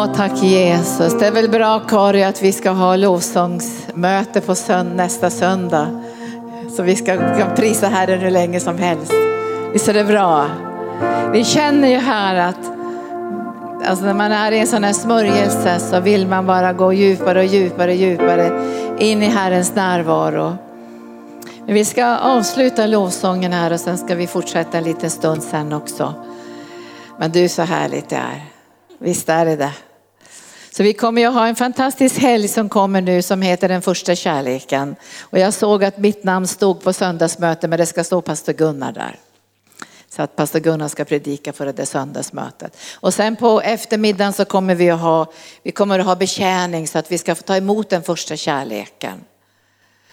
Åh, tack Jesus. Det är väl bra Kari att vi ska ha lovsångsmöte på sönd nästa söndag. Så vi ska kan prisa Herren hur länge som helst. Visst är det bra? Vi känner ju här att alltså när man är i en sån här smörjelse så vill man bara gå djupare och djupare och djupare in i Herrens närvaro. Men vi ska avsluta lovsången här och sen ska vi fortsätta en liten stund sen också. Men du, så härligt det är. Visst är det det. Så vi kommer ju ha en fantastisk helg som kommer nu som heter den första kärleken. Och jag såg att mitt namn stod på söndagsmötet men det ska stå pastor Gunnar där. Så att pastor Gunnar ska predika för det söndagsmötet. Och sen på eftermiddagen så kommer vi att ha, vi kommer att ha betjäning så att vi ska få ta emot den första kärleken.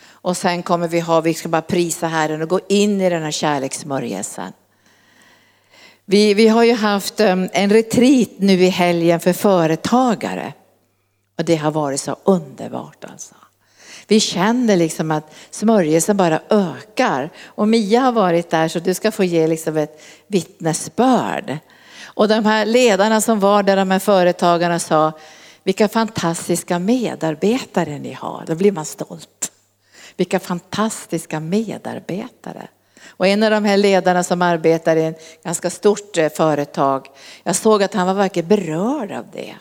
Och sen kommer vi ha, vi ska bara prisa Herren och gå in i den här kärlekssmörjelsen. Vi, vi har ju haft ehm, en retreat nu i helgen för företagare. Och det har varit så underbart alltså. Vi känner liksom att smörjelsen bara ökar. Och Mia har varit där så du ska få ge liksom ett vittnesbörd. Och de här ledarna som var där, de här företagarna sa, vilka fantastiska medarbetare ni har. Då blir man stolt. Vilka fantastiska medarbetare. Och en av de här ledarna som arbetar i ett ganska stort eh, företag, jag såg att han var verkligen berörd av det.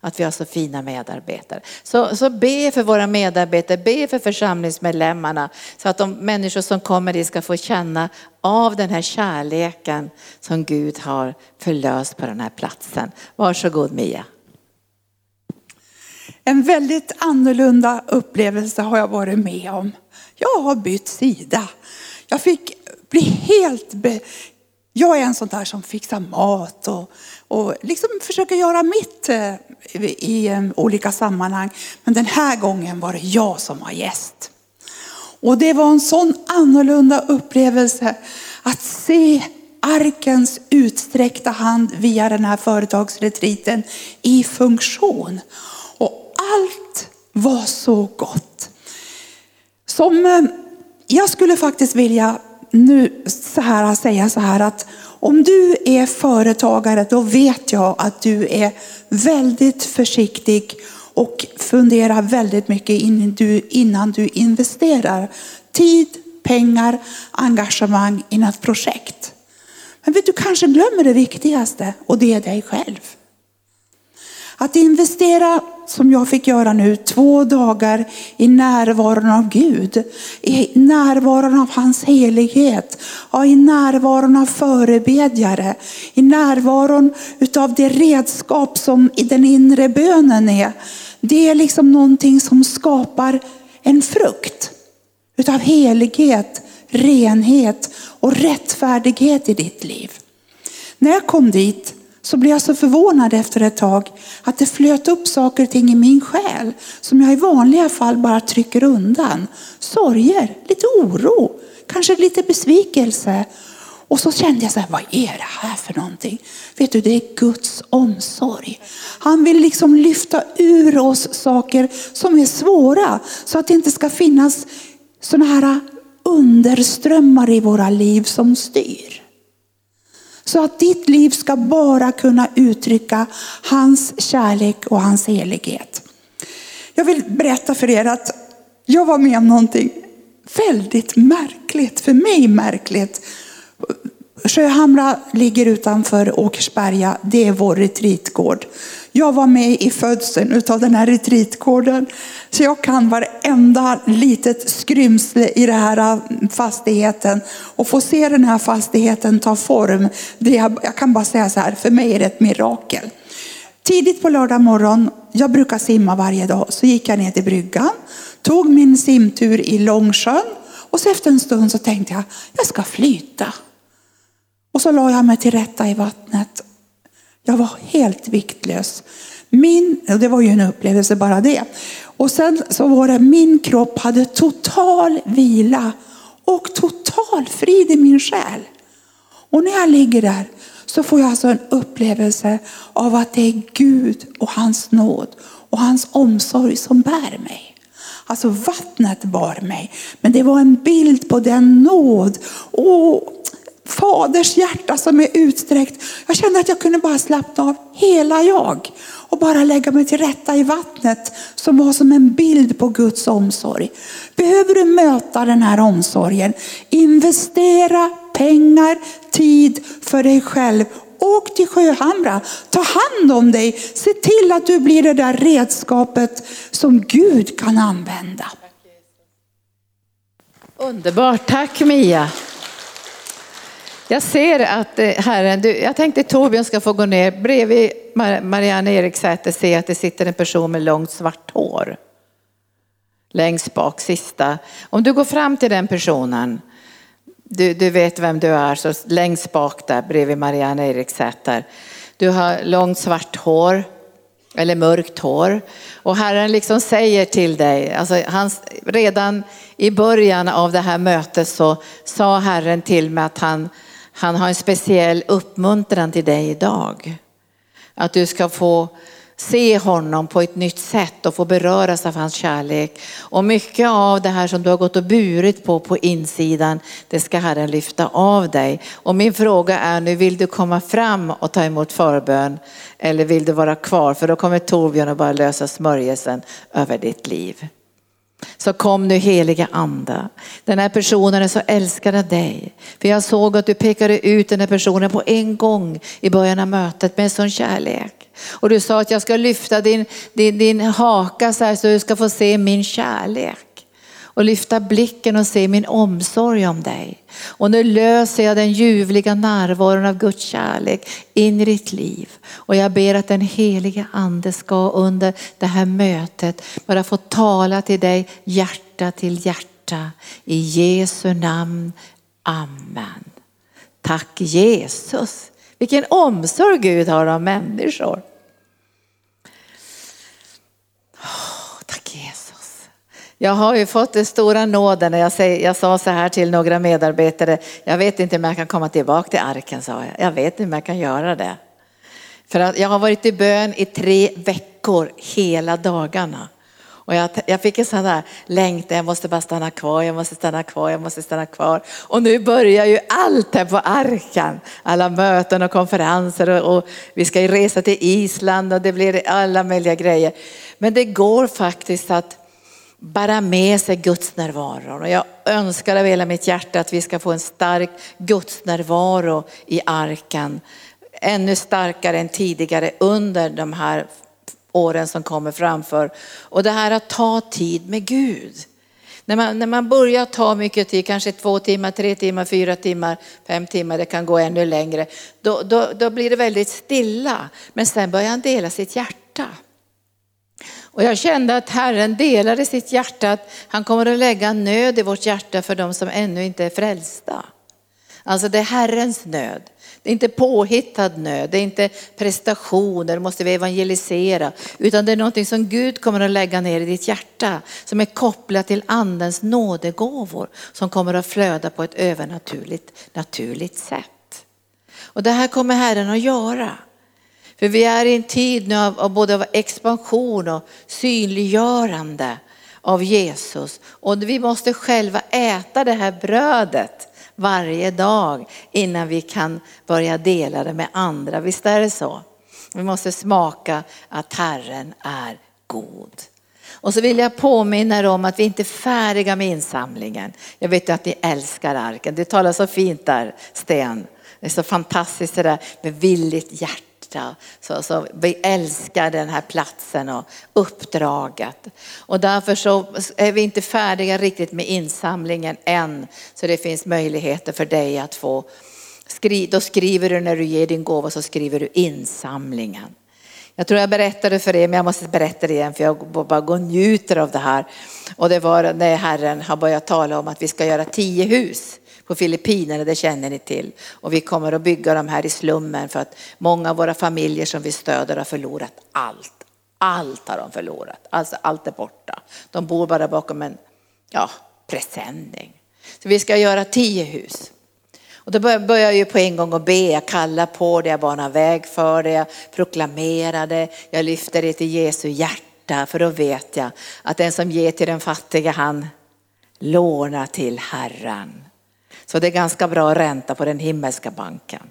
Att vi har så fina medarbetare. Så, så be för våra medarbetare, be för församlingsmedlemmarna så att de människor som kommer dit ska få känna av den här kärleken som Gud har förlöst på den här platsen. Varsågod Mia. En väldigt annorlunda upplevelse har jag varit med om. Jag har bytt sida. Jag fick bli helt... Be... Jag är en sån där som fixar mat och, och liksom försöker göra mitt eh, i eh, olika sammanhang. Men den här gången var det jag som var gäst. Och det var en sån annorlunda upplevelse att se arkens utsträckta hand via den här företagsretriten i funktion. Och allt var så gott. Som eh, jag skulle faktiskt vilja nu så här, säga så här att om du är företagare då vet jag att du är väldigt försiktig och funderar väldigt mycket innan du, innan du investerar tid, pengar, engagemang i något projekt. Men vet du kanske glömmer det viktigaste och det är dig själv. Att investera som jag fick göra nu, två dagar i närvaron av Gud, i närvaron av hans helighet, i närvaron av förebedjare, i närvaron utav det redskap som i den inre bönen är. Det är liksom någonting som skapar en frukt utav helighet, renhet och rättfärdighet i ditt liv. När jag kom dit så blev jag så förvånad efter ett tag att det flöt upp saker och ting i min själ som jag i vanliga fall bara trycker undan. Sorger, lite oro, kanske lite besvikelse. Och så kände jag så här, vad är det här för någonting? Vet du, det är Guds omsorg. Han vill liksom lyfta ur oss saker som är svåra så att det inte ska finnas sådana här underströmmar i våra liv som styr. Så att ditt liv ska bara kunna uttrycka hans kärlek och hans helighet. Jag vill berätta för er att jag var med om någonting väldigt märkligt, för mig märkligt. Sjöhamra ligger utanför Åkersberga, det är vår retreatgård. Jag var med i födseln av den här retreatgården. Så jag kan varenda litet skrymsle i den här fastigheten. Och få se den här fastigheten ta form. Det jag kan bara säga så här, för mig är det ett mirakel. Tidigt på lördag morgon, jag brukar simma varje dag, så gick jag ner till bryggan. Tog min simtur i Långsjön. Och så efter en stund så tänkte jag, jag ska flyta. Och så la jag mig till rätta i vattnet. Jag var helt viktlös. Min, det var ju en upplevelse bara det. Och sen så var det min kropp hade total vila och total frid i min själ. Och när jag ligger där så får jag alltså en upplevelse av att det är Gud och hans nåd och hans omsorg som bär mig. Alltså vattnet bar mig. Men det var en bild på den nåd och faders hjärta som är utsträckt. Jag kände att jag kunde bara slappna av hela jag och bara lägga mig till rätta i vattnet som var som en bild på Guds omsorg. Behöver du möta den här omsorgen, investera pengar, tid för dig själv. Åk till Sjöhamra, ta hand om dig, se till att du blir det där redskapet som Gud kan använda. Underbart, tack Mia. Jag ser att eh, Herren, du, jag tänkte Torbjörn ska få gå ner bredvid Marianne Eriksäter se att det sitter en person med långt svart hår. Längst bak, sista. Om du går fram till den personen, du, du vet vem du är, så längst bak där bredvid Marianne Eriksäter. Du har långt svart hår, eller mörkt hår. Och Herren liksom säger till dig, alltså han, redan i början av det här mötet så sa Herren till mig att han, han har en speciell uppmuntran till dig idag. Att du ska få se honom på ett nytt sätt och få beröras av hans kärlek. Och mycket av det här som du har gått och burit på på insidan, det ska Herren lyfta av dig. Och min fråga är nu, vill du komma fram och ta emot förbön eller vill du vara kvar? För då kommer Torbjörn att bara lösa smörjelsen över ditt liv. Så kom nu heliga ande. Den här personen är så älskad av dig. För jag såg att du pekade ut den här personen på en gång i början av mötet med en sån kärlek. Och du sa att jag ska lyfta din, din, din haka så här så du ska få se min kärlek och lyfta blicken och se min omsorg om dig. Och nu löser jag den ljuvliga närvaron av Guds kärlek in i ditt liv. Och jag ber att den heliga ande ska under det här mötet bara få tala till dig hjärta till hjärta. I Jesu namn. Amen. Tack Jesus. Vilken omsorg Gud har om människor. Jag har ju fått den stora nåden jag, säger, jag sa så här till några medarbetare, jag vet inte om jag kan komma tillbaka till arken sa jag. Jag vet inte om jag kan göra det. För att jag har varit i bön i tre veckor hela dagarna. Och jag, jag fick en sån där längtan, jag måste bara stanna kvar, jag måste stanna kvar, jag måste stanna kvar. Och nu börjar ju allt här på arkan. Alla möten och konferenser och, och vi ska ju resa till Island och det blir alla möjliga grejer. Men det går faktiskt att bära med sig Guds närvaro. Och jag önskar av hela mitt hjärta att vi ska få en stark Guds närvaro i arken. Ännu starkare än tidigare under de här åren som kommer framför. Och det här att ta tid med Gud. När man, när man börjar ta mycket tid, kanske två timmar, tre timmar, fyra timmar, fem timmar, det kan gå ännu längre. Då, då, då blir det väldigt stilla. Men sen börjar han dela sitt hjärta. Och jag kände att Herren delade sitt hjärta att han kommer att lägga nöd i vårt hjärta för de som ännu inte är frälsta. Alltså det är Herrens nöd. Det är inte påhittad nöd, det är inte prestationer, måste vi evangelisera. Utan det är någonting som Gud kommer att lägga ner i ditt hjärta. Som är kopplat till andens nådegåvor. Som kommer att flöda på ett övernaturligt naturligt sätt. Och det här kommer Herren att göra. För vi är i en tid nu av, av både av expansion och synliggörande av Jesus. Och vi måste själva äta det här brödet varje dag innan vi kan börja dela det med andra. Visst är det så? Vi måste smaka att Herren är god. Och så vill jag påminna er om att vi inte är färdiga med insamlingen. Jag vet ju att ni älskar arken. Du talar så fint där, Sten. Det är så fantastiskt det där med villigt hjärta hjärta. Så, så vi älskar den här platsen och uppdraget. Och därför så är vi inte färdiga riktigt med insamlingen än. Så det finns möjligheter för dig att få, skri, då skriver du när du ger din gåva så skriver du insamlingen. Jag tror jag berättade för er, men jag måste berätta det igen för jag bara går och njuter av det här. Och det var när Herren har börjat tala om att vi ska göra tio hus på Filippinerna, det känner ni till. Och vi kommer att bygga de här i slummen för att många av våra familjer som vi stöder har förlorat allt. Allt har de förlorat, alltså allt är borta. De bor bara bakom en ja, presenning. Så vi ska göra tio hus. Och då börjar jag ju på en gång att be, jag kallar på det, jag banar väg för det, jag proklamerar det, jag lyfter det till Jesu hjärta för då vet jag att den som ger till den fattiga han lånar till Herren. Så det är ganska bra ränta på den himmelska banken.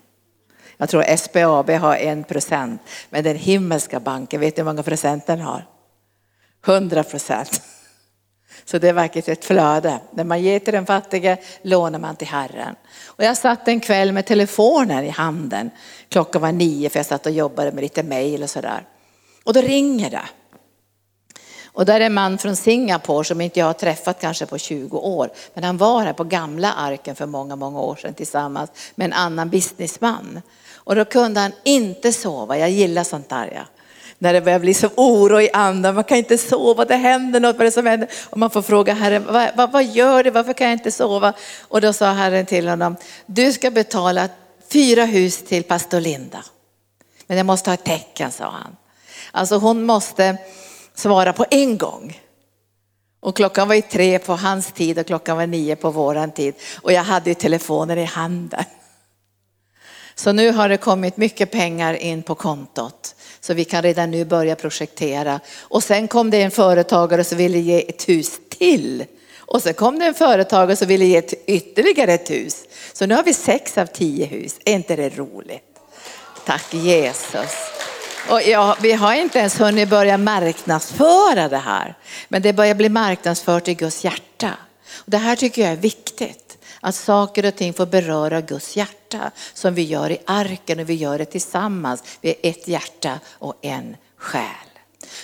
Jag tror SBAB har en procent, men den himmelska banken, vet du hur många procent den har? 100 procent. Så det är verkligen ett flöde. När man ger till den fattige lånar man till Herren. Och jag satt en kväll med telefonen i handen. Klockan var nio för jag satt och jobbade med lite mejl och sådär. Och då ringer det. Och där är en man från Singapore som inte jag har träffat kanske på 20 år. Men han var här på gamla arken för många, många år sedan tillsammans med en annan businessman. Och då kunde han inte sova. Jag gillar sånt där. Ja. När det börjar bli så oro i andan, man kan inte sova, det händer något, vad är det som händer? Och man får fråga Herren, vad, vad, vad gör du? varför kan jag inte sova? Och då sa Herren till honom, du ska betala fyra hus till pastor Linda. Men jag måste ha ett tecken, sa han. Alltså hon måste svara på en gång. Och klockan var ju tre på hans tid och klockan var nio på våran tid. Och jag hade ju telefonen i handen. Så nu har det kommit mycket pengar in på kontot. Så vi kan redan nu börja projektera. Och sen kom det en företagare som ville ge ett hus till. Och sen kom det en företagare som ville ge ett, ytterligare ett hus. Så nu har vi sex av tio hus. Är inte det roligt? Tack Jesus. Och ja, vi har inte ens hunnit börja marknadsföra det här. Men det börjar bli marknadsfört i Guds hjärta. Och det här tycker jag är viktigt. Att saker och ting får beröra Guds hjärta som vi gör i arken och vi gör det tillsammans. Vi är ett hjärta och en själ.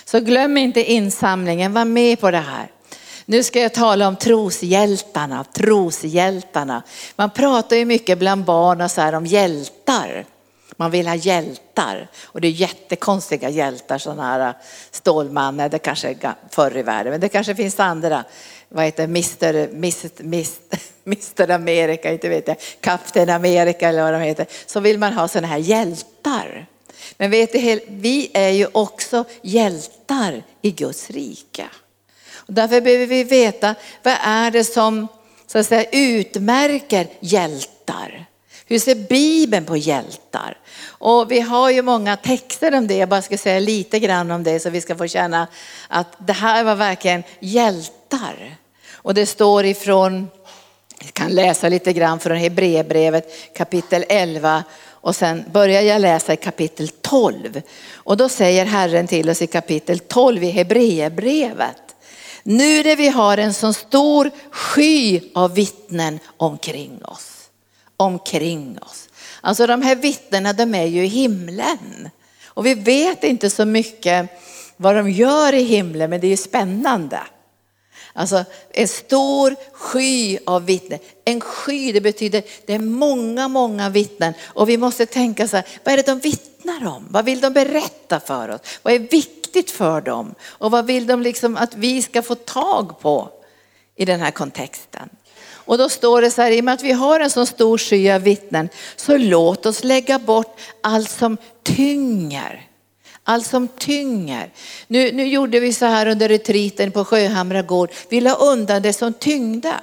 Så glöm inte insamlingen, var med på det här. Nu ska jag tala om troshjältarna, troshjältarna. Man pratar ju mycket bland barn och så här om hjältar. Man vill ha hjältar och det är jättekonstiga hjältar, sådana här äh, Stålmannen, det kanske är förr i världen, men det kanske finns andra. Vad heter Mr. Mr. Mr. Mr. America, inte vet jag, Kapten Amerika eller vad de heter. Så vill man ha sådana här hjältar. Men vet du, vi är ju också hjältar i Guds rike. Och därför behöver vi veta vad är det som så att säga, utmärker hjältar. Hur ser Bibeln på hjältar? Och vi har ju många texter om det, jag bara ska säga lite grann om det så vi ska få känna att det här var verkligen hjältar. Och det står ifrån, jag kan läsa lite grann från Hebreerbrevet kapitel 11 och sen börjar jag läsa i kapitel 12. Och då säger Herren till oss i kapitel 12 i Hebreerbrevet. Nu när vi har en så stor sky av vittnen omkring oss omkring oss. Alltså de här vittnena de är ju i himlen. Och vi vet inte så mycket vad de gör i himlen men det är ju spännande. Alltså en stor sky av vittnen. En sky det betyder det är många, många vittnen. Och vi måste tänka så här, vad är det de vittnar om? Vad vill de berätta för oss? Vad är viktigt för dem? Och vad vill de liksom att vi ska få tag på i den här kontexten? Och då står det så här, i och med att vi har en så stor sky av vittnen, så låt oss lägga bort allt som tynger. Allt som tynger. Nu, nu gjorde vi så här under retriten på Sjöhamra gård, vi la undan det som tyngde.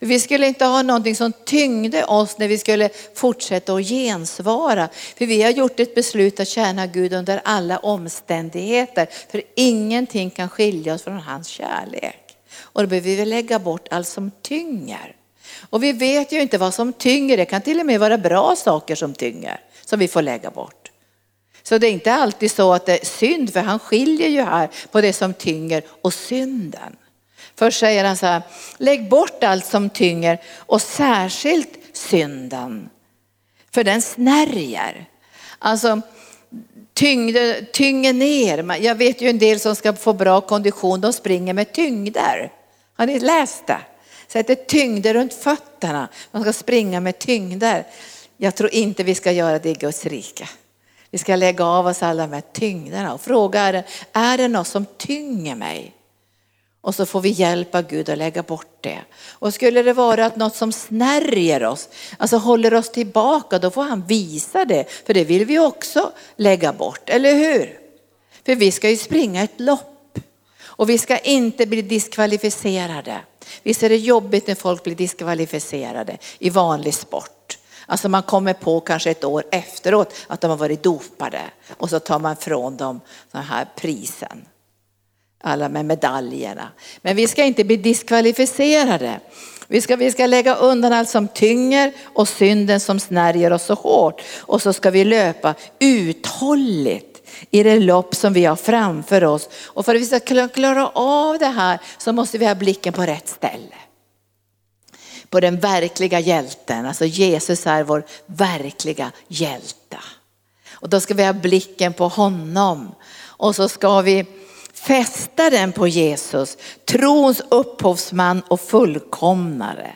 Vi skulle inte ha någonting som tyngde oss när vi skulle fortsätta att gensvara. För vi har gjort ett beslut att tjäna Gud under alla omständigheter. För ingenting kan skilja oss från hans kärlek. Och då behöver vi lägga bort allt som tynger. Och vi vet ju inte vad som tynger, det kan till och med vara bra saker som tynger, som vi får lägga bort. Så det är inte alltid så att det är synd, för han skiljer ju här på det som tynger och synden. Först säger han så här, lägg bort allt som tynger och särskilt synden. För den snärjer. Alltså tyngde, tynger ner. Jag vet ju en del som ska få bra kondition, de springer med tyngder. Har ni läst det? Sätter tyngder runt fötterna. Man ska springa med tyngder. Jag tror inte vi ska göra det i Guds rike. Vi ska lägga av oss alla med tyngderna och fråga är det, är det något som tynger mig? Och så får vi hjälpa Gud att lägga bort det. Och skulle det vara att något som snärjer oss, alltså håller oss tillbaka, då får han visa det. För det vill vi också lägga bort, eller hur? För vi ska ju springa ett lopp. Och vi ska inte bli diskvalificerade. Visst är det jobbigt när folk blir diskvalificerade i vanlig sport. Alltså man kommer på kanske ett år efteråt att de har varit dopade och så tar man från dem den här prisen. Alla med medaljerna. Men vi ska inte bli diskvalificerade. Vi ska, vi ska lägga undan allt som tynger och synden som snärjer oss så hårt. Och så ska vi löpa uthålligt i det lopp som vi har framför oss. Och för att vi ska klara av det här så måste vi ha blicken på rätt ställe. På den verkliga hjälten, alltså Jesus är vår verkliga hjälte. Och då ska vi ha blicken på honom. Och så ska vi fästa den på Jesus, trons upphovsman och fullkomnare.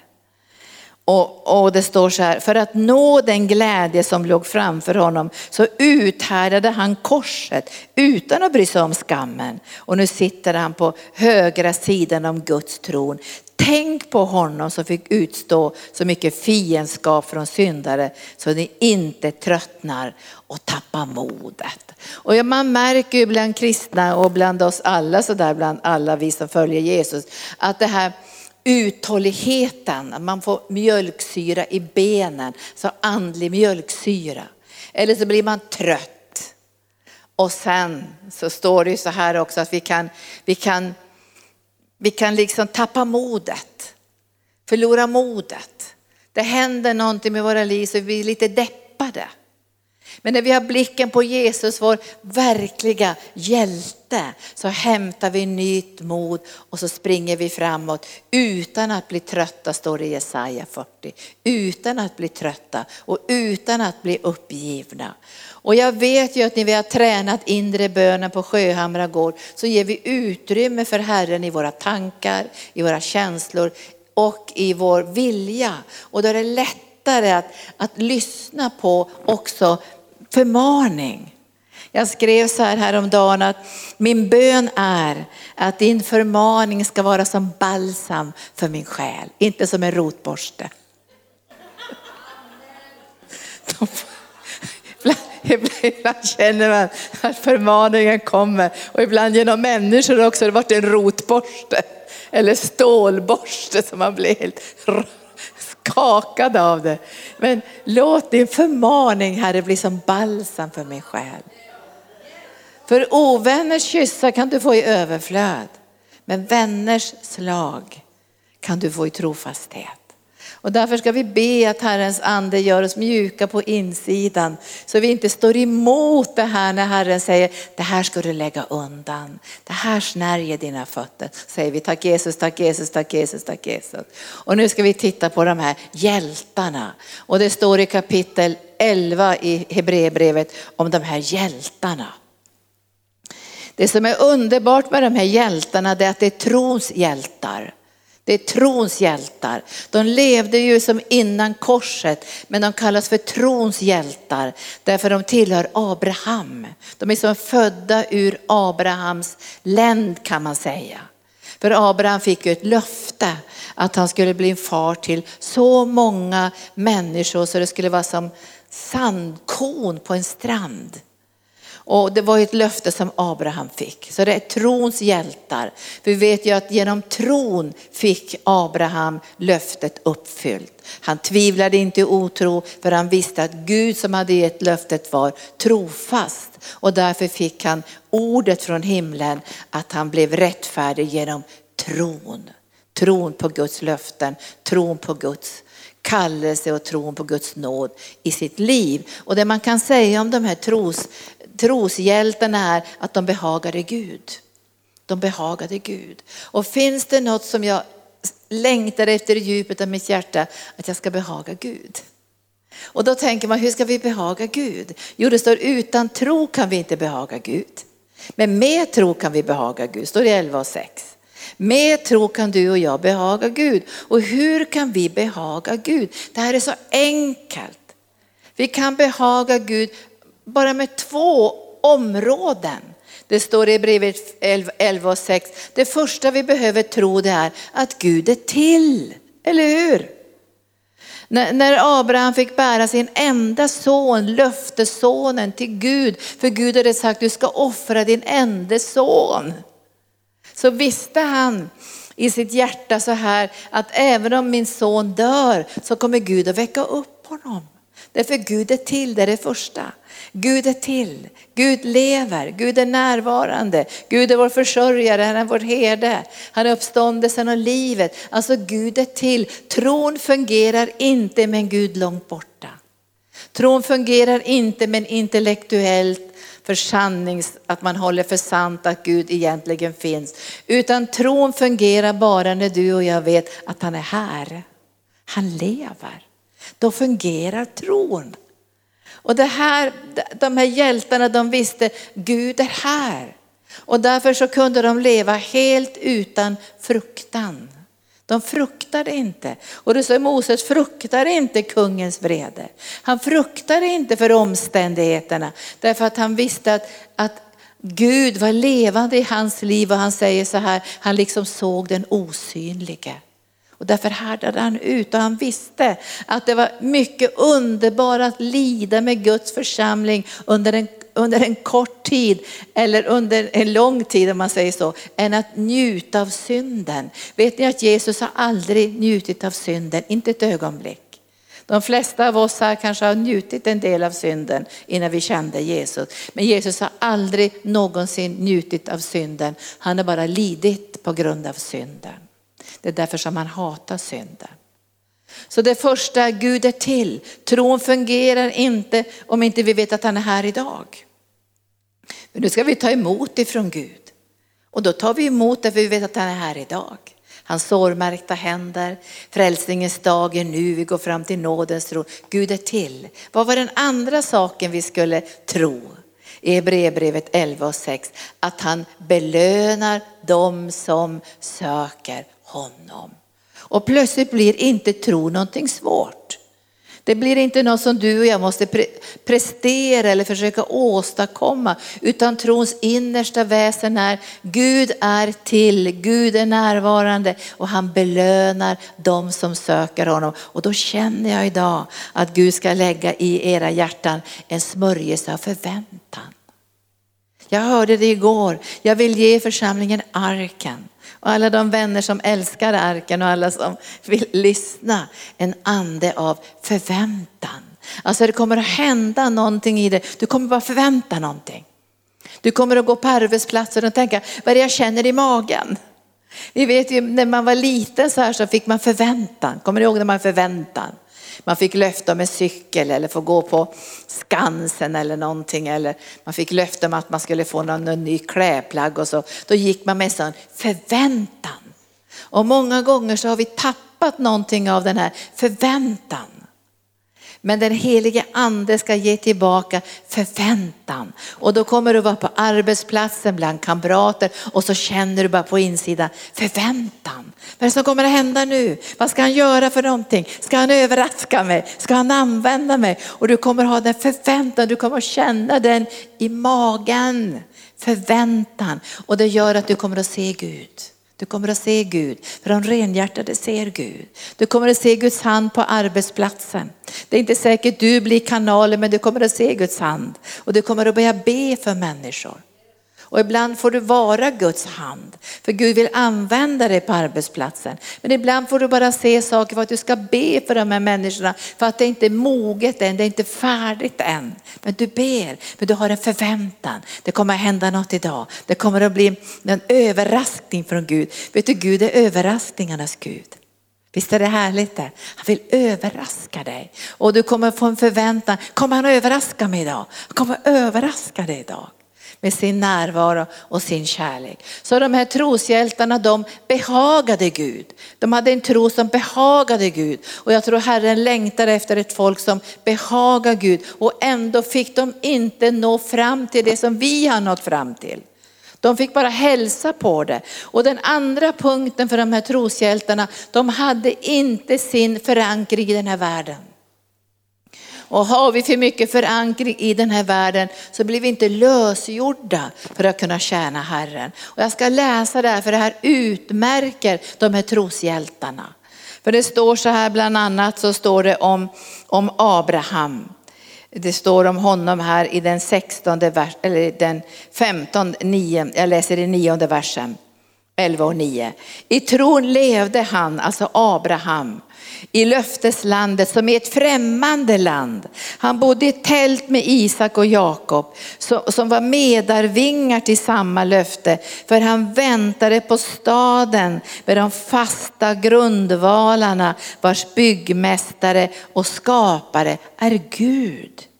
Och, och, det står så här, för att nå den glädje som låg framför honom så uthärdade han korset utan att bry sig om skammen. Och nu sitter han på högra sidan om Guds tron. Tänk på honom som fick utstå så mycket fiendskap från syndare så ni inte tröttnar och tappar modet. Och man märker ju bland kristna och bland oss alla, så där bland alla vi som följer Jesus, att det här uthålligheten, att man får mjölksyra i benen, så andlig mjölksyra. Eller så blir man trött. Och sen så står det ju så här också att vi kan, vi kan, vi kan liksom tappa modet, förlora modet. Det händer någonting med våra liv så vi blir lite deppade. Men när vi har blicken på Jesus, vår verkliga hjälte, så hämtar vi nytt mod och så springer vi framåt utan att bli trötta, står det i Jesaja 40. Utan att bli trötta och utan att bli uppgivna. Och jag vet ju att när vi har tränat inre bönen på Sjöhamra gård så ger vi utrymme för Herren i våra tankar, i våra känslor och i vår vilja. Och då är det lättare att, att lyssna på också förmaning. Jag skrev så här häromdagen att min bön är att din förmaning ska vara som balsam för min själ, inte som en rotborste. Ibland känner man att förmaningen kommer och ibland genom människor också. Det har varit en rotborste eller stålborste som man blir helt skakad av det. Men låt din förmaning Herre bli som balsam för min själ. För ovänners kyssar kan du få i överflöd. Men vänners slag kan du få i trofasthet. Och därför ska vi be att Herrens ande gör oss mjuka på insidan så vi inte står emot det här när Herren säger det här ska du lägga undan. Det här snärjer dina fötter. Säger vi tack Jesus, tack Jesus, tack Jesus, tack Jesus. Och nu ska vi titta på de här hjältarna. Och det står i kapitel 11 i Hebreerbrevet om de här hjältarna. Det som är underbart med de här hjältarna är att det är trons hjältar. Det är trons hjältar. De levde ju som innan korset, men de kallas för trons hjältar därför de tillhör Abraham. De är som födda ur Abrahams länd kan man säga. För Abraham fick ju ett löfte att han skulle bli en far till så många människor så det skulle vara som sandkorn på en strand. Och det var ett löfte som Abraham fick. Så det är trons hjältar. Vi vet ju att genom tron fick Abraham löftet uppfyllt. Han tvivlade inte i otro för han visste att Gud som hade gett löftet var trofast. Och därför fick han ordet från himlen att han blev rättfärdig genom tron. Tron på Guds löften, tron på Guds kallelse och tron på Guds nåd i sitt liv. Och det man kan säga om de här tros, troshjältarna är att de behagade Gud. De behagade Gud. Och finns det något som jag längtar efter i djupet av mitt hjärta, att jag ska behaga Gud. Och då tänker man, hur ska vi behaga Gud? Jo, det står utan tro kan vi inte behaga Gud. Men med tro kan vi behaga Gud, står det 11 och 6. Med tro kan du och jag behaga Gud. Och hur kan vi behaga Gud? Det här är så enkelt. Vi kan behaga Gud bara med två områden. Det står i brevet 11 och 6. Det första vi behöver tro det är att Gud är till, eller hur? När Abraham fick bära sin enda son, löftessonen till Gud, för Gud hade sagt du ska offra din enda son. Så visste han i sitt hjärta så här att även om min son dör så kommer Gud att väcka upp honom. Därför Gud är till, det är det första. Gud är till, Gud lever, Gud är närvarande, Gud är vår försörjare, han är vår herde, han är uppståndelsen och livet. Alltså Gud är till. Tron fungerar inte med en Gud långt borta. Tron fungerar inte med en intellektuellt försannings, att man håller för sant att Gud egentligen finns. Utan tron fungerar bara när du och jag vet att han är här. Han lever. Då fungerar tron. Och det här, de här hjältarna de visste Gud är här. Och därför så kunde de leva helt utan fruktan. De fruktade inte. Och det står Moses fruktade inte kungens vrede. Han fruktade inte för omständigheterna därför att han visste att, att Gud var levande i hans liv och han säger så här, han liksom såg den osynlige. Och därför härdade han ut och han visste att det var mycket underbart att lida med Guds församling under en, under en kort tid eller under en lång tid om man säger så, än att njuta av synden. Vet ni att Jesus har aldrig njutit av synden, inte ett ögonblick. De flesta av oss här kanske har njutit en del av synden innan vi kände Jesus. Men Jesus har aldrig någonsin njutit av synden. Han har bara lidit på grund av synden. Det är därför som han hatar synden. Så det första, Gud är till. Tron fungerar inte om inte vi vet att han är här idag. Men nu ska vi ta emot ifrån Gud. Och då tar vi emot det för vi vet att han är här idag. Hans sårmärkta händer, frälsningens dag är nu, vi går fram till nådens tro. Gud är till. Vad var den andra saken vi skulle tro? I Hebreerbrevet 11 och 6, att han belönar dem som söker honom. Och plötsligt blir inte tro någonting svårt. Det blir inte något som du och jag måste pre prestera eller försöka åstadkomma, utan trons innersta väsen är Gud är till, Gud är närvarande och han belönar dem som söker honom. Och då känner jag idag att Gud ska lägga i era hjärtan en smörjelse av förväntan. Jag hörde det igår, jag vill ge församlingen arken. Och alla de vänner som älskar arken och alla som vill lyssna. En ande av förväntan. Alltså det kommer att hända någonting i det. Du kommer bara förvänta någonting. Du kommer att gå på arbetsplatsen och tänka, vad är det jag känner i magen? Vi vet ju när man var liten så här så fick man förväntan. Kommer ni ihåg när man förväntan? Man fick löfte om en cykel eller få gå på Skansen eller någonting. Eller man fick löfte om att man skulle få någon, någon ny klädplagg och så. Då gick man med sån förväntan. Och många gånger så har vi tappat någonting av den här förväntan. Men den helige ande ska ge tillbaka förväntan. Och då kommer du vara på arbetsplatsen bland kamrater och så känner du bara på insidan förväntan. Vad är det som kommer att hända nu? Vad ska han göra för någonting? Ska han överraska mig? Ska han använda mig? Och du kommer ha den förväntan, du kommer att känna den i magen. Förväntan. Och det gör att du kommer att se Gud. Du kommer att se Gud, för de renhjärtade ser Gud. Du kommer att se Guds hand på arbetsplatsen. Det är inte säkert du blir kanalen, men du kommer att se Guds hand. Och du kommer att börja be för människor. Och ibland får du vara Guds hand, för Gud vill använda dig på arbetsplatsen. Men ibland får du bara se saker för att du ska be för de här människorna, för att det inte är moget än, det är inte färdigt än. Men du ber, men du har en förväntan. Det kommer att hända något idag. Det kommer att bli en överraskning från Gud. Vet du, Gud är överraskningarnas Gud. Visst är det härligt det? Han vill överraska dig. Och du kommer få en förväntan. Kommer han att överraska mig idag? Han kommer överraska dig idag med sin närvaro och sin kärlek. Så de här troshjältarna de behagade Gud. De hade en tro som behagade Gud. Och jag tror Herren längtar efter ett folk som behagar Gud. Och ändå fick de inte nå fram till det som vi har nått fram till. De fick bara hälsa på det. Och den andra punkten för de här troshjältarna, de hade inte sin förankring i den här världen. Och har vi för mycket förankring i den här världen så blir vi inte lösgjorda för att kunna tjäna Herren. Och jag ska läsa det här för det här utmärker de här troshjältarna. För det står så här bland annat så står det om, om Abraham. Det står om honom här i den 16 vers, eller den 15, 9, jag läser i nionde versen. 11 och 9. I tron levde han, alltså Abraham, i löfteslandet som i ett främmande land. Han bodde i tält med Isak och Jakob som var medarvingar till samma löfte. För han väntade på staden med de fasta grundvalarna vars byggmästare och skapare är Gud.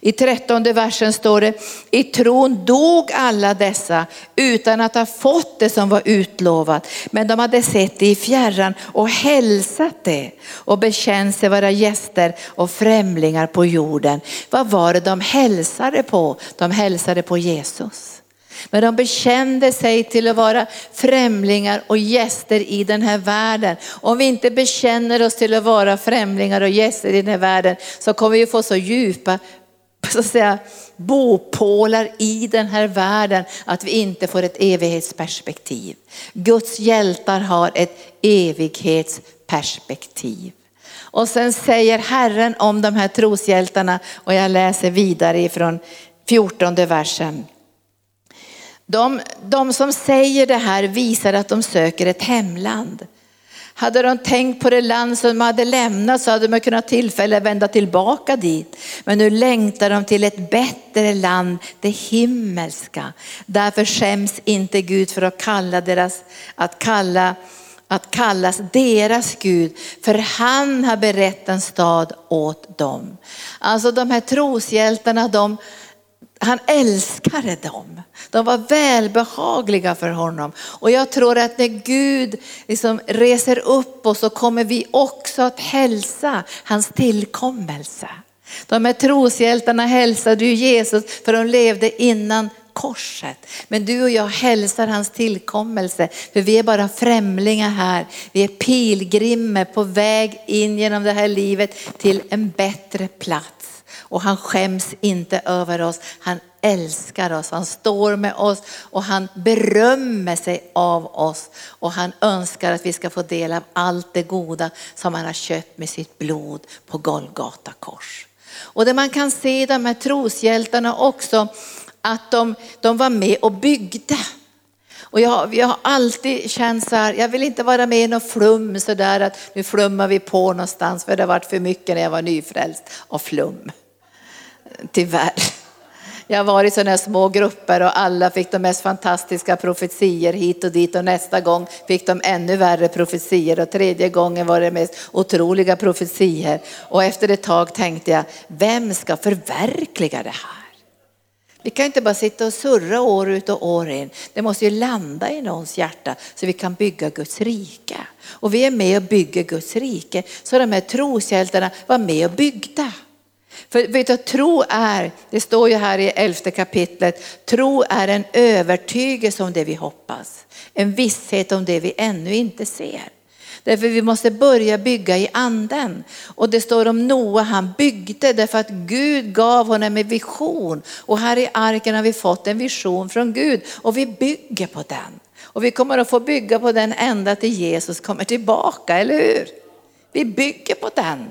I trettonde versen står det, i tron dog alla dessa utan att ha fått det som var utlovat. Men de hade sett det i fjärran och hälsat det och bekänt sig vara gäster och främlingar på jorden. Vad var det de hälsade på? De hälsade på Jesus. Men de bekände sig till att vara främlingar och gäster i den här världen. Om vi inte bekänner oss till att vara främlingar och gäster i den här världen så kommer vi få så djupa så att säga, bopålar i den här världen att vi inte får ett evighetsperspektiv. Guds hjältar har ett evighetsperspektiv. Och sen säger Herren om de här troshjältarna och jag läser vidare ifrån 14 versen. De, de som säger det här visar att de söker ett hemland. Hade de tänkt på det land som de hade lämnat så hade de kunnat tillfälle att vända tillbaka dit. Men nu längtar de till ett bättre land, det himmelska. Därför skäms inte Gud för att kalla deras, att kalla att kallas deras Gud, för han har berett en stad åt dem. Alltså de här troshjältarna, de, han älskade dem. De var välbehagliga för honom. Och jag tror att när Gud liksom reser upp oss så kommer vi också att hälsa hans tillkommelse. De här troshjältarna hälsade ju Jesus för de levde innan korset. Men du och jag hälsar hans tillkommelse för vi är bara främlingar här. Vi är pilgrimer på väg in genom det här livet till en bättre plats. Och han skäms inte över oss, han älskar oss, han står med oss och han berömmer sig av oss. Och han önskar att vi ska få del av allt det goda som han har köpt med sitt blod på Golgata kors. Och det man kan se i de här troshjältarna också, att de, de var med och byggde. Och jag, jag har alltid känt så här, jag vill inte vara med i något flum sådär att nu flummar vi på någonstans för det har varit för mycket när jag var nyfrälst av flum. Tyvärr. Jag har varit i sådana små grupper och alla fick de mest fantastiska profetier hit och dit och nästa gång fick de ännu värre profetier och tredje gången var det mest otroliga profetier. Och efter ett tag tänkte jag, vem ska förverkliga det här? Vi kan inte bara sitta och surra år ut och år in. Det måste ju landa i någons hjärta så vi kan bygga Guds rike. Och vi är med och bygger Guds rike. Så de här troshjältarna var med och byggde. För vet du, tro är, det står ju här i elfte kapitlet, tro är en övertygelse om det vi hoppas. En visshet om det vi ännu inte ser. Därför vi måste börja bygga i anden. Och det står om Noa, han byggde därför att Gud gav honom en vision. Och här i arken har vi fått en vision från Gud och vi bygger på den. Och vi kommer att få bygga på den ända till Jesus kommer tillbaka, eller hur? Vi bygger på den.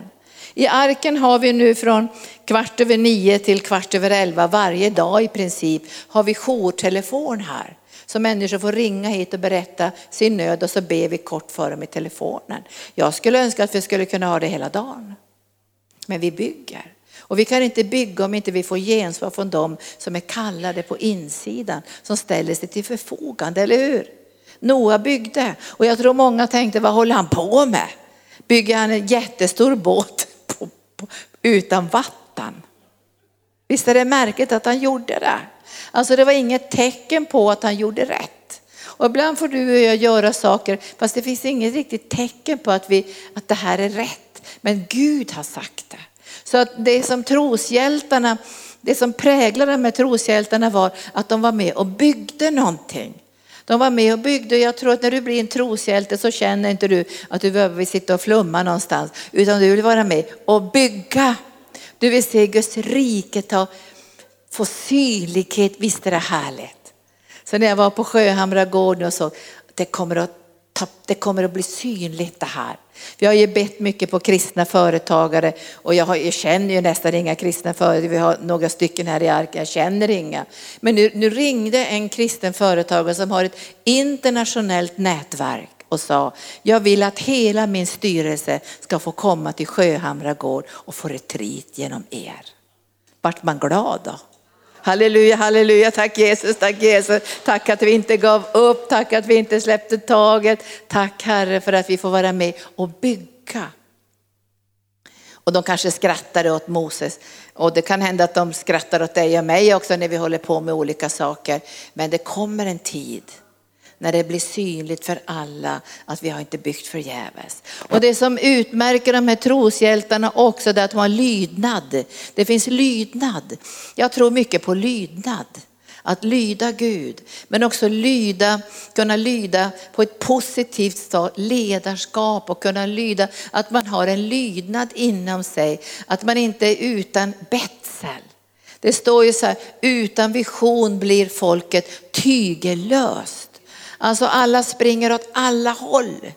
I arken har vi nu från kvart över nio till kvart över elva varje dag i princip har vi jourtelefon här. Så människor får ringa hit och berätta sin nöd och så ber vi kort för dem i telefonen. Jag skulle önska att vi skulle kunna ha det hela dagen. Men vi bygger. Och vi kan inte bygga om inte vi får gensvar från dem som är kallade på insidan, som ställer sig till förfogande, eller hur? Noa byggde och jag tror många tänkte, vad håller han på med? Bygger han en jättestor båt utan vatten? Visst är det märkligt att han gjorde det? Alltså det var inget tecken på att han gjorde rätt. Och ibland får du och jag göra saker fast det finns inget riktigt tecken på att, vi, att det här är rätt. Men Gud har sagt det. Så att det som troshjältarna, det som präglade de här troshjältarna var att de var med och byggde någonting. De var med och byggde och jag tror att när du blir en troshjälte så känner inte du att du behöver sitta och flumma någonstans utan du vill vara med och bygga. Du vill se Guds rike ta, få synlighet, visst är det härligt. Så när jag var på Sjöhamra gård och såg att det kommer att det kommer att bli synligt det här. Vi har ju bett mycket på kristna företagare och jag, har, jag känner ju nästan inga kristna företagare. Vi har några stycken här i arken, jag känner inga. Men nu, nu ringde en kristen företagare som har ett internationellt nätverk och sa, jag vill att hela min styrelse ska få komma till Sjöhamra gård och få retreat genom er. Vart man glad då? Halleluja, halleluja, tack Jesus, tack Jesus. Tack att vi inte gav upp, tack att vi inte släppte taget. Tack Herre för att vi får vara med och bygga. Och de kanske skrattade åt Moses. Och det kan hända att de skrattar åt dig och mig också när vi håller på med olika saker. Men det kommer en tid när det blir synligt för alla att vi har inte byggt förgäves. Och det som utmärker de här troshjältarna också det är att de har lydnad. Det finns lydnad. Jag tror mycket på lydnad. Att lyda Gud, men också lyda, kunna lyda på ett positivt sätt, ledarskap och kunna lyda, att man har en lydnad inom sig, att man inte är utan betsel. Det står ju så här, utan vision blir folket tygellöst. Alltså alla springer åt alla håll.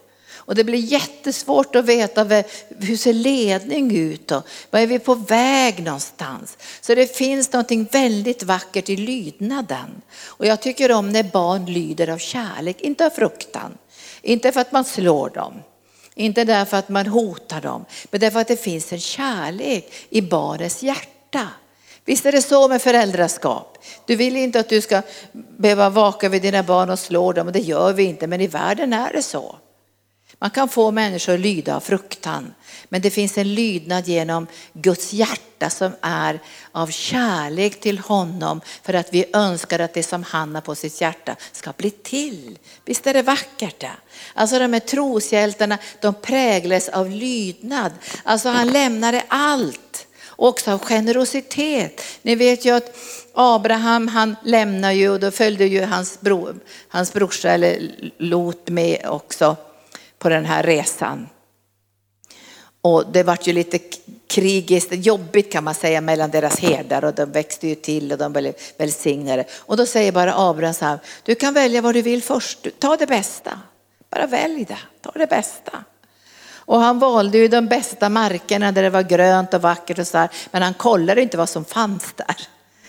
Och det blir jättesvårt att veta hur ser ledning ut och var är vi på väg någonstans. Så det finns någonting väldigt vackert i lydnaden. Och jag tycker om när barn lyder av kärlek, inte av fruktan. Inte för att man slår dem, inte därför att man hotar dem, men därför att det finns en kärlek i barnets hjärta. Visst är det så med föräldraskap. Du vill inte att du ska behöva vaka vid dina barn och slå dem och det gör vi inte, men i världen är det så. Man kan få människor att lyda av fruktan, men det finns en lydnad genom Guds hjärta som är av kärlek till honom för att vi önskar att det som han har på sitt hjärta ska bli till. Visst är det vackert det? Alltså de här troshjältarna, de präglas av lydnad. Alltså han lämnade allt också av generositet. Ni vet ju att Abraham han lämnar ju och då följde ju hans, bror, hans brorsa eller Lot med också på den här resan. Och det vart ju lite krigiskt, jobbigt kan man säga mellan deras herdar och de växte ju till och de blev välsignade. Och då säger bara Abraham så här, du kan välja vad du vill först, ta det bästa. Bara välj det, ta det bästa. Och han valde ju de bästa markerna där det var grönt och vackert och så här. Men han kollade inte vad som fanns där.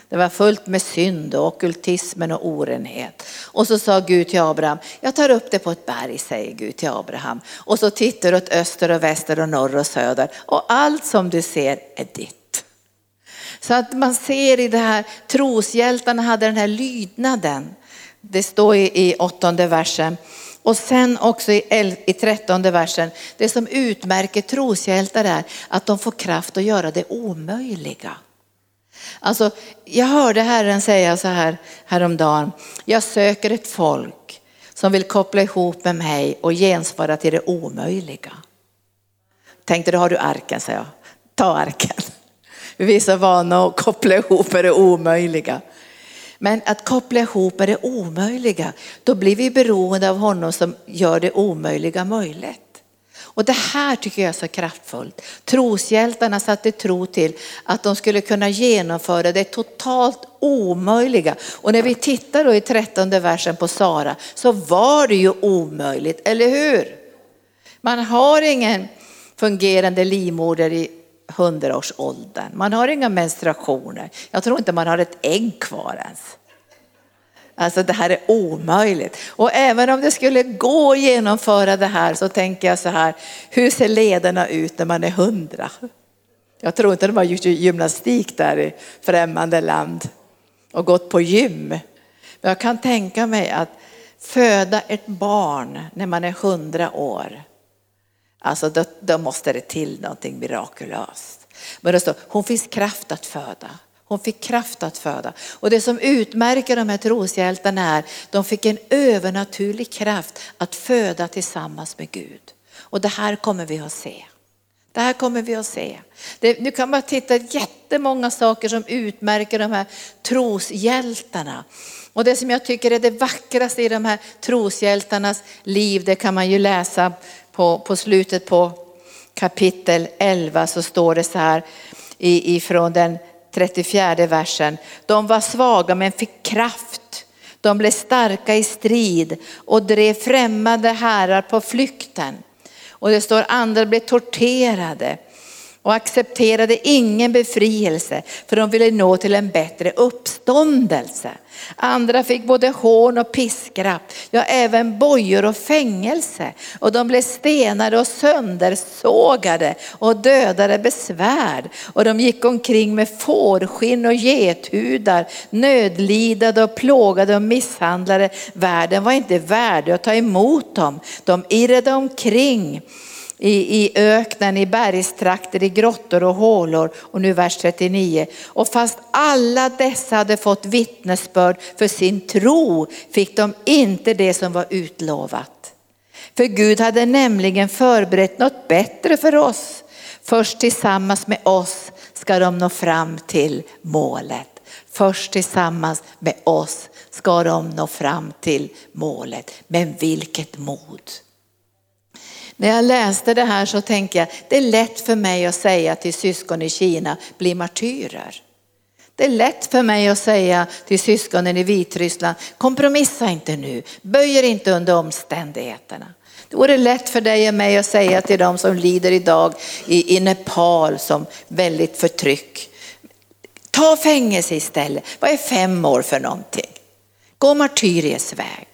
Det var fullt med synd och okultismen och orenhet. Och så sa Gud till Abraham, jag tar upp det på ett berg, säger Gud till Abraham. Och så tittar du åt öster och väster och norr och söder och allt som du ser är ditt. Så att man ser i det här, troshjältarna hade den här lydnaden. Det står i åttonde versen. Och sen också i, i trettonde versen, det som utmärker troshjältar är att de får kraft att göra det omöjliga. Alltså, jag hörde Herren säga så här häromdagen, jag söker ett folk som vill koppla ihop med mig och gensvara till det omöjliga. Tänkte, då har du arken, sa jag. Ta arken. Vi är så vana att koppla ihop med det omöjliga. Men att koppla ihop med det omöjliga, då blir vi beroende av honom som gör det omöjliga möjligt. Och det här tycker jag är så kraftfullt. Troshjältarna satte tro till att de skulle kunna genomföra det totalt omöjliga. Och när vi tittar då i trettonde versen på Sara så var det ju omöjligt, eller hur? Man har ingen fungerande livmoder i hundraårsåldern. Man har inga menstruationer. Jag tror inte man har ett ägg kvar ens. Alltså det här är omöjligt. Och även om det skulle gå att genomföra det här så tänker jag så här, hur ser lederna ut när man är hundra? Jag tror inte de har gjort gymnastik där i främmande land och gått på gym. Men jag kan tänka mig att föda ett barn när man är hundra år, alltså då, då måste det till någonting mirakulöst. Men det står, hon finns kraft att föda. Hon fick kraft att föda. Och det som utmärker de här troshjältarna är, de fick en övernaturlig kraft att föda tillsammans med Gud. Och det här kommer vi att se. Det här kommer vi att se. Det, nu kan man titta jättemånga saker som utmärker de här troshjältarna. Och det som jag tycker är det vackraste i de här troshjältarnas liv, det kan man ju läsa på, på slutet på kapitel 11 så står det så här ifrån den 34 versen. De var svaga men fick kraft. De blev starka i strid och drev främmande herrar på flykten. Och det står andra blev torterade och accepterade ingen befrielse för de ville nå till en bättre uppståndelse. Andra fick både hån och piskrapp, ja även bojor och fängelse. Och de blev stenade och söndersågade och dödade besvärd. Och de gick omkring med fårskinn och gethudar, nödlidade och plågade och misshandlade. Världen var inte värdig att ta emot dem. De irrade omkring i, i öknen, i bergstrakter, i grottor och hålor. Och nu vers 39. Och fast alla dessa hade fått vittnesbörd för sin tro fick de inte det som var utlovat. För Gud hade nämligen förberett något bättre för oss. Först tillsammans med oss ska de nå fram till målet. Först tillsammans med oss ska de nå fram till målet. Men vilket mod! När jag läste det här så tänkte jag, det är lätt för mig att säga till syskon i Kina, bli martyrer. Det är lätt för mig att säga till syskonen i Vitryssland, kompromissa inte nu, böjer inte under omständigheterna. Det vore lätt för dig och mig att säga till dem som lider idag i, i Nepal som väldigt förtryck. Ta fängelse istället, vad är fem år för någonting? Gå martyriets väg.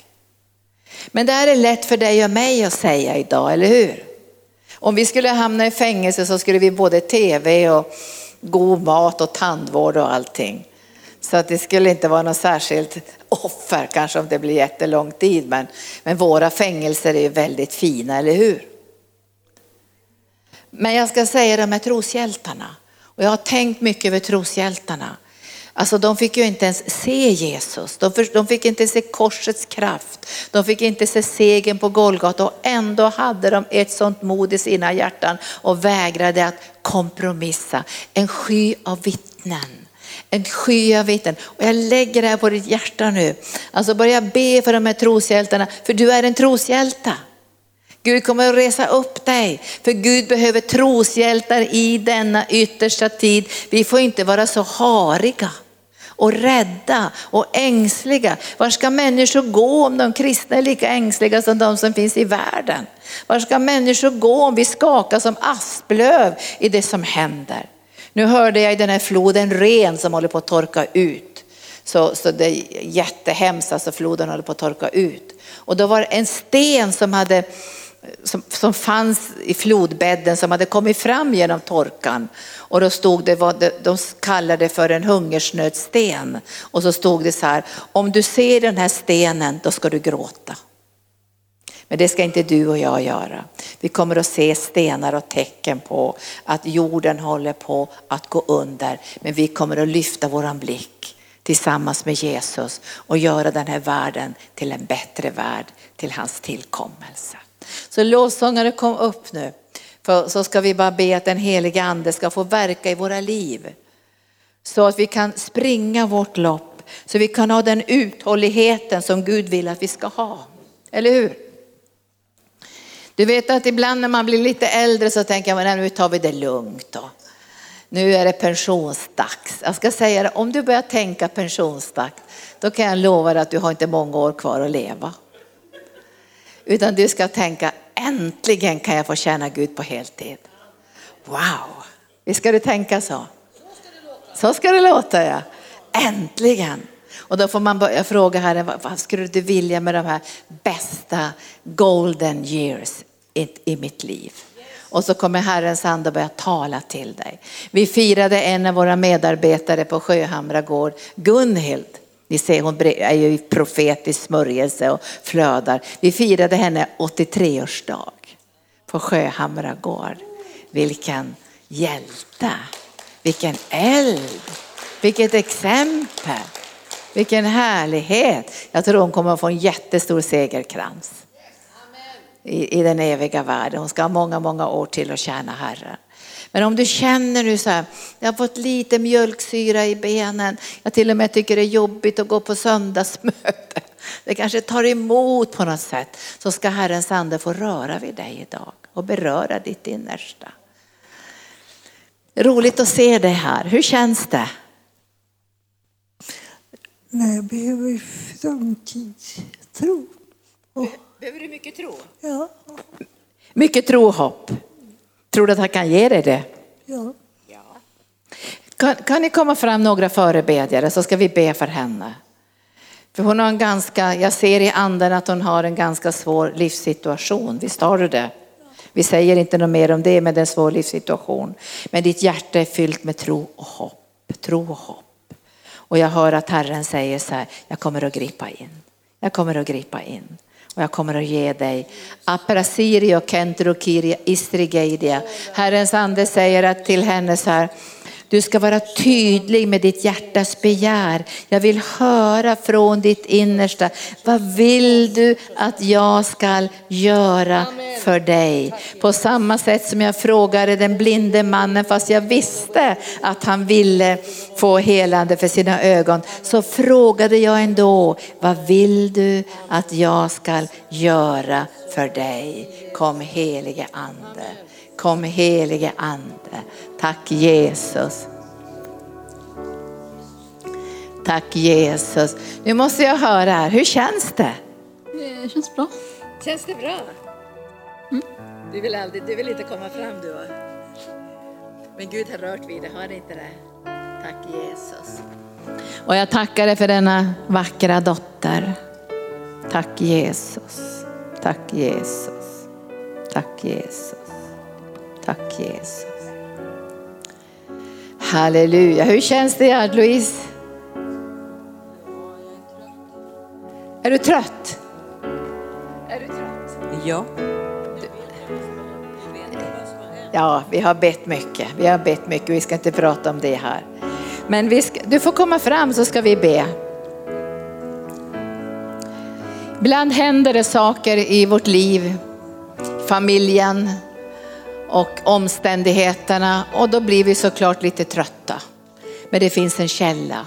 Men det här är lätt för dig och mig att säga idag, eller hur? Om vi skulle hamna i fängelse så skulle vi både tv och god mat och tandvård och allting. Så att det skulle inte vara något särskilt offer, kanske om det blir jättelång tid, men, men våra fängelser är ju väldigt fina, eller hur? Men jag ska säga det med troshjältarna, och jag har tänkt mycket över troshjältarna. Alltså de fick ju inte ens se Jesus, de, för, de fick inte se korsets kraft, de fick inte se segern på Golgata och ändå hade de ett sånt mod i sina hjärtan och vägrade att kompromissa. En sky av vittnen. En sky av vittnen. Och jag lägger det här på ditt hjärta nu. Alltså börja be för de här troshjältarna, för du är en troshjälte. Gud kommer att resa upp dig, för Gud behöver troshjältar i denna yttersta tid. Vi får inte vara så hariga och rädda och ängsliga. Var ska människor gå om de kristna är lika ängsliga som de som finns i världen? Var ska människor gå om vi skakar som asplöv i det som händer? Nu hörde jag i den här floden ren som håller på att torka ut. Så, så det är jättehemskt, alltså floden håller på att torka ut. Och då var det en sten som hade som, som fanns i flodbädden som hade kommit fram genom torkan. Och då stod det vad de kallade det för en hungersnödsten. Och så stod det så här, om du ser den här stenen då ska du gråta. Men det ska inte du och jag göra. Vi kommer att se stenar och tecken på att jorden håller på att gå under. Men vi kommer att lyfta våran blick tillsammans med Jesus och göra den här världen till en bättre värld till hans tillkommelse. Så lovsångare kom upp nu. För så ska vi bara be att den heliga ande ska få verka i våra liv. Så att vi kan springa vårt lopp, så vi kan ha den uthålligheten som Gud vill att vi ska ha. Eller hur? Du vet att ibland när man blir lite äldre så tänker man, nu tar vi det lugnt då. Nu är det pensionsdags. Jag ska säga det, om du börjar tänka pensionsdags, då kan jag lova dig att du har inte många år kvar att leva. Utan du ska tänka, äntligen kan jag få tjäna Gud på heltid. Wow, visst ska du tänka så? Så ska det låta ja. Äntligen. Och då får man börja fråga Herren, vad skulle du vilja med de här bästa golden years i, i mitt liv? Och så kommer Herrens ande börja tala till dig. Vi firade en av våra medarbetare på Sjöhamra gård, Gunhild. Ni ser hon är ju i profetisk smörjelse och flödar. Vi firade henne 83-årsdag på Sjöhamra gård. Vilken hjälte, vilken eld, vilket exempel, vilken härlighet. Jag tror hon kommer att få en jättestor segerkrans i, i den eviga världen. Hon ska ha många, många år till att tjäna Herren. Men om du känner nu så här, jag har fått lite mjölksyra i benen, jag till och med tycker det är jobbigt att gå på söndagsmöte. Det kanske tar emot på något sätt. Så ska Herrens ande få röra vid dig idag och beröra ditt innersta. Roligt att se dig här. Hur känns det? Nej, jag behöver sunkig tro. Och, Behöver du mycket tro? ja, Mycket tro och hopp. Tror du att han kan ge dig det? ja. Kan, kan ni komma fram några förebedjare så ska vi be för henne. För hon har en ganska, jag ser i anden att hon har en ganska svår livssituation. Visst har du det? Vi säger inte något mer om det, men det är en svår livssituation. Men ditt hjärta är fyllt med tro och hopp. Tro och hopp. Och jag hör att Herren säger så här, jag kommer att gripa in. Jag kommer att gripa in. Och jag kommer att ge dig Aprasirio Kentrokiria Istrigeidia. Herrens ande säger att till henne så här, du ska vara tydlig med ditt hjärtas begär. Jag vill höra från ditt innersta. Vad vill du att jag ska göra för dig? På samma sätt som jag frågade den blinde mannen fast jag visste att han ville få helande för sina ögon. Så frågade jag ändå, vad vill du att jag ska göra för dig? Kom helige ande. Kom helige ande. Tack Jesus. Tack Jesus. Nu måste jag höra här, hur känns det? Det känns bra. Känns det bra? Du, vill aldrig, du vill inte komma fram du va? Men Gud har rört vid dig, har inte det? Tack Jesus. Och jag tackar dig för denna vackra dotter. Tack Jesus. Tack Jesus. Tack Jesus. Tack Jesus. Halleluja. Hur känns det Louise? Är du trött? Är du trött? Ja. Ja, vi har bett mycket. Vi har bett mycket. Vi ska inte prata om det här. Men ska, du får komma fram så ska vi be. Ibland händer det saker i vårt liv, familjen och omständigheterna och då blir vi såklart lite trötta. Men det finns en källa.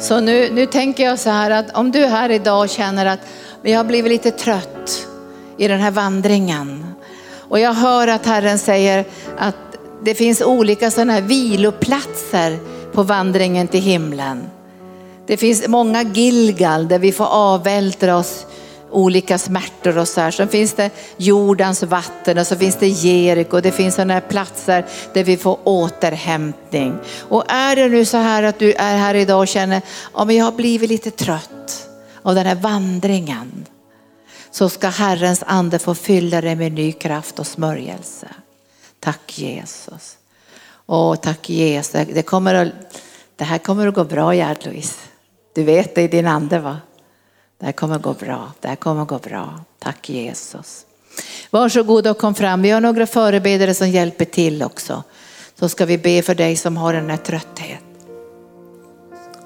Så nu, nu tänker jag så här att om du är här idag och känner att jag har blivit lite trött i den här vandringen. Och jag hör att Herren säger att det finns olika sådana här viloplatser på vandringen till himlen. Det finns många Gilgal där vi får avvältra oss olika smärtor och så här. Så finns det Jordans vatten och så finns det Jeriko. Det finns sådana här platser där vi får återhämtning. Och är det nu så här att du är här idag och känner, ja men jag har blivit lite trött av den här vandringen. Så ska Herrens ande få fylla dig med ny kraft och smörjelse. Tack Jesus. Åh, tack Jesus. Det, kommer att, det här kommer att gå bra Gerd Louise. Du vet det i din ande va? Det här kommer att gå bra. Det här kommer att gå bra. Tack Jesus. Varsågod och kom fram. Vi har några förebedjare som hjälper till också. Så ska vi be för dig som har den här trötthet.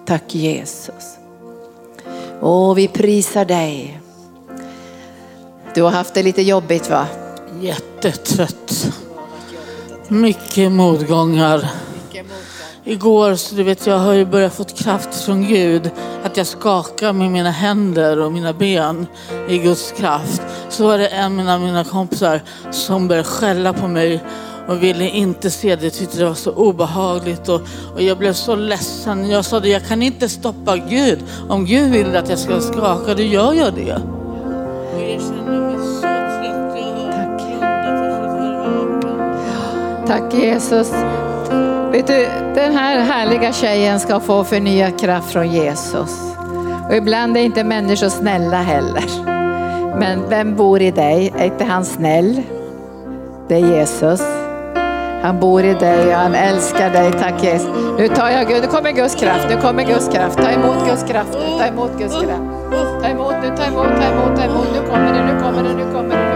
Tack Jesus. Åh, vi prisar dig. Du har haft det lite jobbigt va? Jättetrött. Mycket motgångar. Igår, så du vet, jag har ju börjat få kraft från Gud. Att jag skakar med mina händer och mina ben i Guds kraft. Så var det en av mina kompisar som började skälla på mig och ville inte se det. Tyckte det var så obehagligt och, och jag blev så ledsen. Jag sa det, jag kan inte stoppa Gud. Om Gud vill att jag ska skaka, då gör jag det. Tack Jesus. Vet du, den här härliga tjejen ska få förnyad kraft från Jesus. Och ibland är inte människor snälla heller. Men vem bor i dig? Är inte han snäll? Det är Jesus. Han bor i dig och han älskar dig. Tack Jesus. Nu tar jag Gud, nu kommer Guds kraft, nu kommer Guds kraft. Ta emot Guds kraft nu, ta emot Guds kraft. Ta emot nu, ta emot, ta emot, ta emot. Nu kommer det, nu kommer det, nu kommer det, nu kommer det.